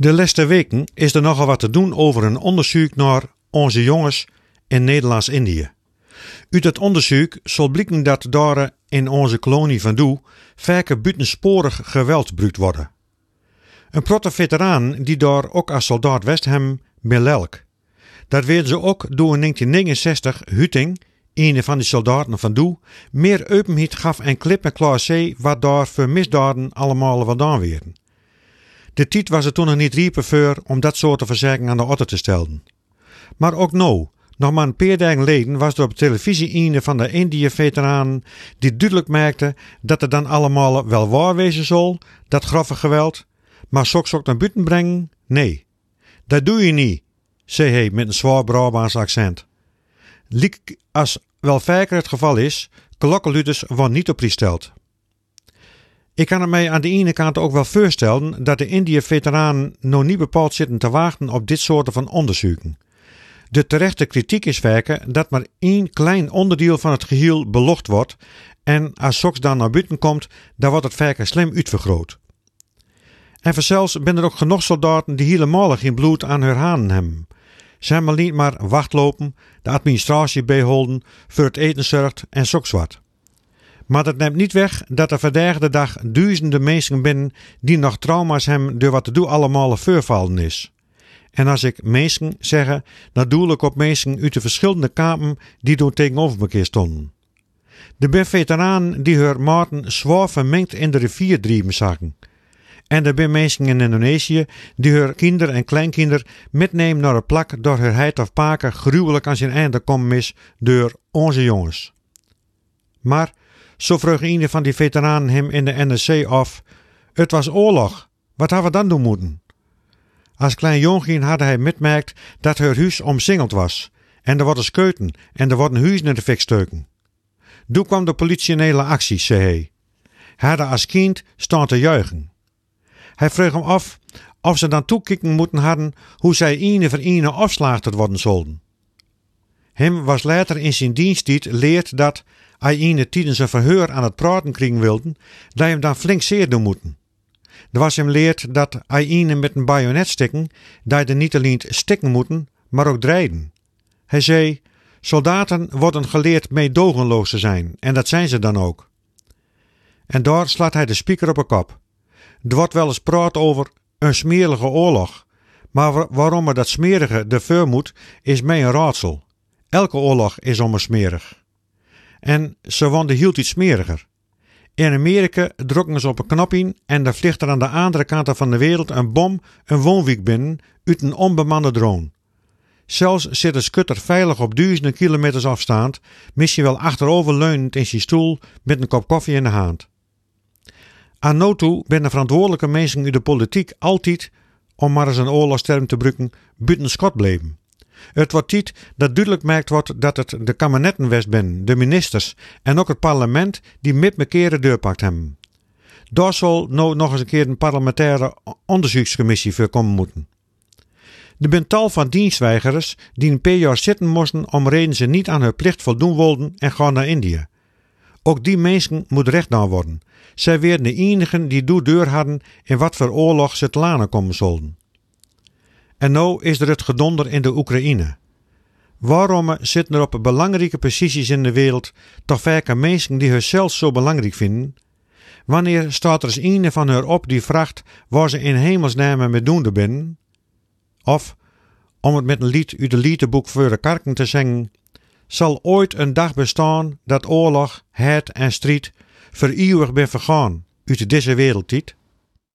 De laatste weken is er nogal wat te doen over een onderzoek naar onze jongens in Nederlands-Indië. Uit het onderzoek zal blijken dat daar in onze kolonie van Doe vaker buitensporig geweld gebruikt worden. Een protte veteraan die daar ook als soldaat west hem belelk. Dat werden ze ook door in 1969 Huting, een van die soldaten van Doe, meer openheid gaf en klip en klaar wat daar voor misdaden allemaal vandaan werden. De tijd was het toen nog niet riepen om dat soort verzekeringen aan de orde te stellen. Maar ook nou, nog maar een paar dagen geleden was er op televisie een van de Indië-veteranen die duidelijk maakte dat het dan allemaal wel waar wezen zal, dat grove geweld, maar soks ook naar buiten brengen? Nee, dat doe je niet, zei hij met een zwaar Brabants accent. Liek als wel vaker het geval is, klokkenluiders worden niet op stelt. Ik kan het mij aan de ene kant ook wel voorstellen dat de Indië-veteranen nog niet bepaald zitten te wachten op dit soort van onderzoeken. De terechte kritiek is vaak dat maar één klein onderdeel van het geheel belocht wordt en als soks dan naar buiten komt, dan wordt het vaak slim uitvergroot. En vanzelfs ben er ook genoeg soldaten die helemaal geen bloed aan hun hanen hebben. Zijn maar niet maar wachtlopen, de administratie bijhouden, voor het eten zorgt en soks wat. Maar dat neemt niet weg dat er vandaag de dag duizenden mensen binnen die nog trauma's hebben door wat te doen allemaal voorvallen is. En als ik mensen zeggen, dan doe ik op mensen uit de verschillende kampen die door tegenover elkaar stonden. De ben veteranen die hun maten zwaar vermengd in de rivier drijven zagen. En er zijn mensen in Indonesië die hun kinderen en kleinkinderen metnemen naar een plak door hun heid of paken gruwelijk aan zijn einde komen is door onze jongens. Maar, zo vroeg een van die veteranen hem in de NRC af, het was oorlog, wat hadden we dan doen moeten? Als klein jongetje had hij metmerkt dat haar huis omsingeld was. En er worden skeuten en er worden huizen in de fik steuken. Toen kwam de politie in hele actie, zei hij. Hij had als kind staan te juichen. Hij vroeg hem af of ze dan toekikken moeten hadden hoe zij ene voor ene afslaagd worden zouden. Hem was later in zijn diensttijd leerd dat, als ene tijdens een verheur aan het praten kringen wilden, dat hem dan flink zeer doen moeten. Er was hem leerd dat als met een bajonet stikken, dat er niet alleen stikken moeten, maar ook drijden. Hij zei, soldaten worden geleerd meedogenloos te zijn, en dat zijn ze dan ook. En daar slaat hij de speaker op een kop. Er wordt wel eens praat over een smerige oorlog. Maar waarom er dat smerige de voor moet, is mij een raadsel. Elke oorlog is om smerig. En ze wonden hield iets smeriger. In Amerika drukken ze op een knopje en dan vliegt er aan de andere kant van de wereld een bom een woonwijk binnen uit een onbemande drone. Zelfs zit de skutter veilig op duizenden kilometers afstand, misschien wel achteroverleunend in zijn stoel met een kop koffie in de hand. Aan no toe ben de verantwoordelijke mensen in de politiek altijd, om maar eens een oorlogsterm te gebruiken, buiten schot bleven. Het wordt tijd dat duidelijk maakt wordt dat het de kabinetten west de ministers en ook het parlement die met mekaar deurpakt hebben. Daar zal nog eens een keer een parlementaire onderzoekscommissie voor komen moeten. Er zijn tal van dienstweigers die een paar jaar zitten moesten om reden ze niet aan hun plicht voldoen wilden en gaan naar Indië. Ook die mensen moet recht naar worden. Zij werden de enigen die doe deur hadden in wat voor oorlog ze te lanen komen zouden. En nou is er het gedonder in de Oekraïne. Waarom zitten er op belangrijke posities in de wereld toch vaak mensen die zichzelf zo belangrijk vinden? Wanneer staat er eens een van haar op die vraagt waar ze in hemelsnaam met doende binnen? Of, om het met een lied uit de liedeboek voor de karken te zingen, zal ooit een dag bestaan dat oorlog, het en strijd voor eeuwig ben vergaan uit deze wereldtijd?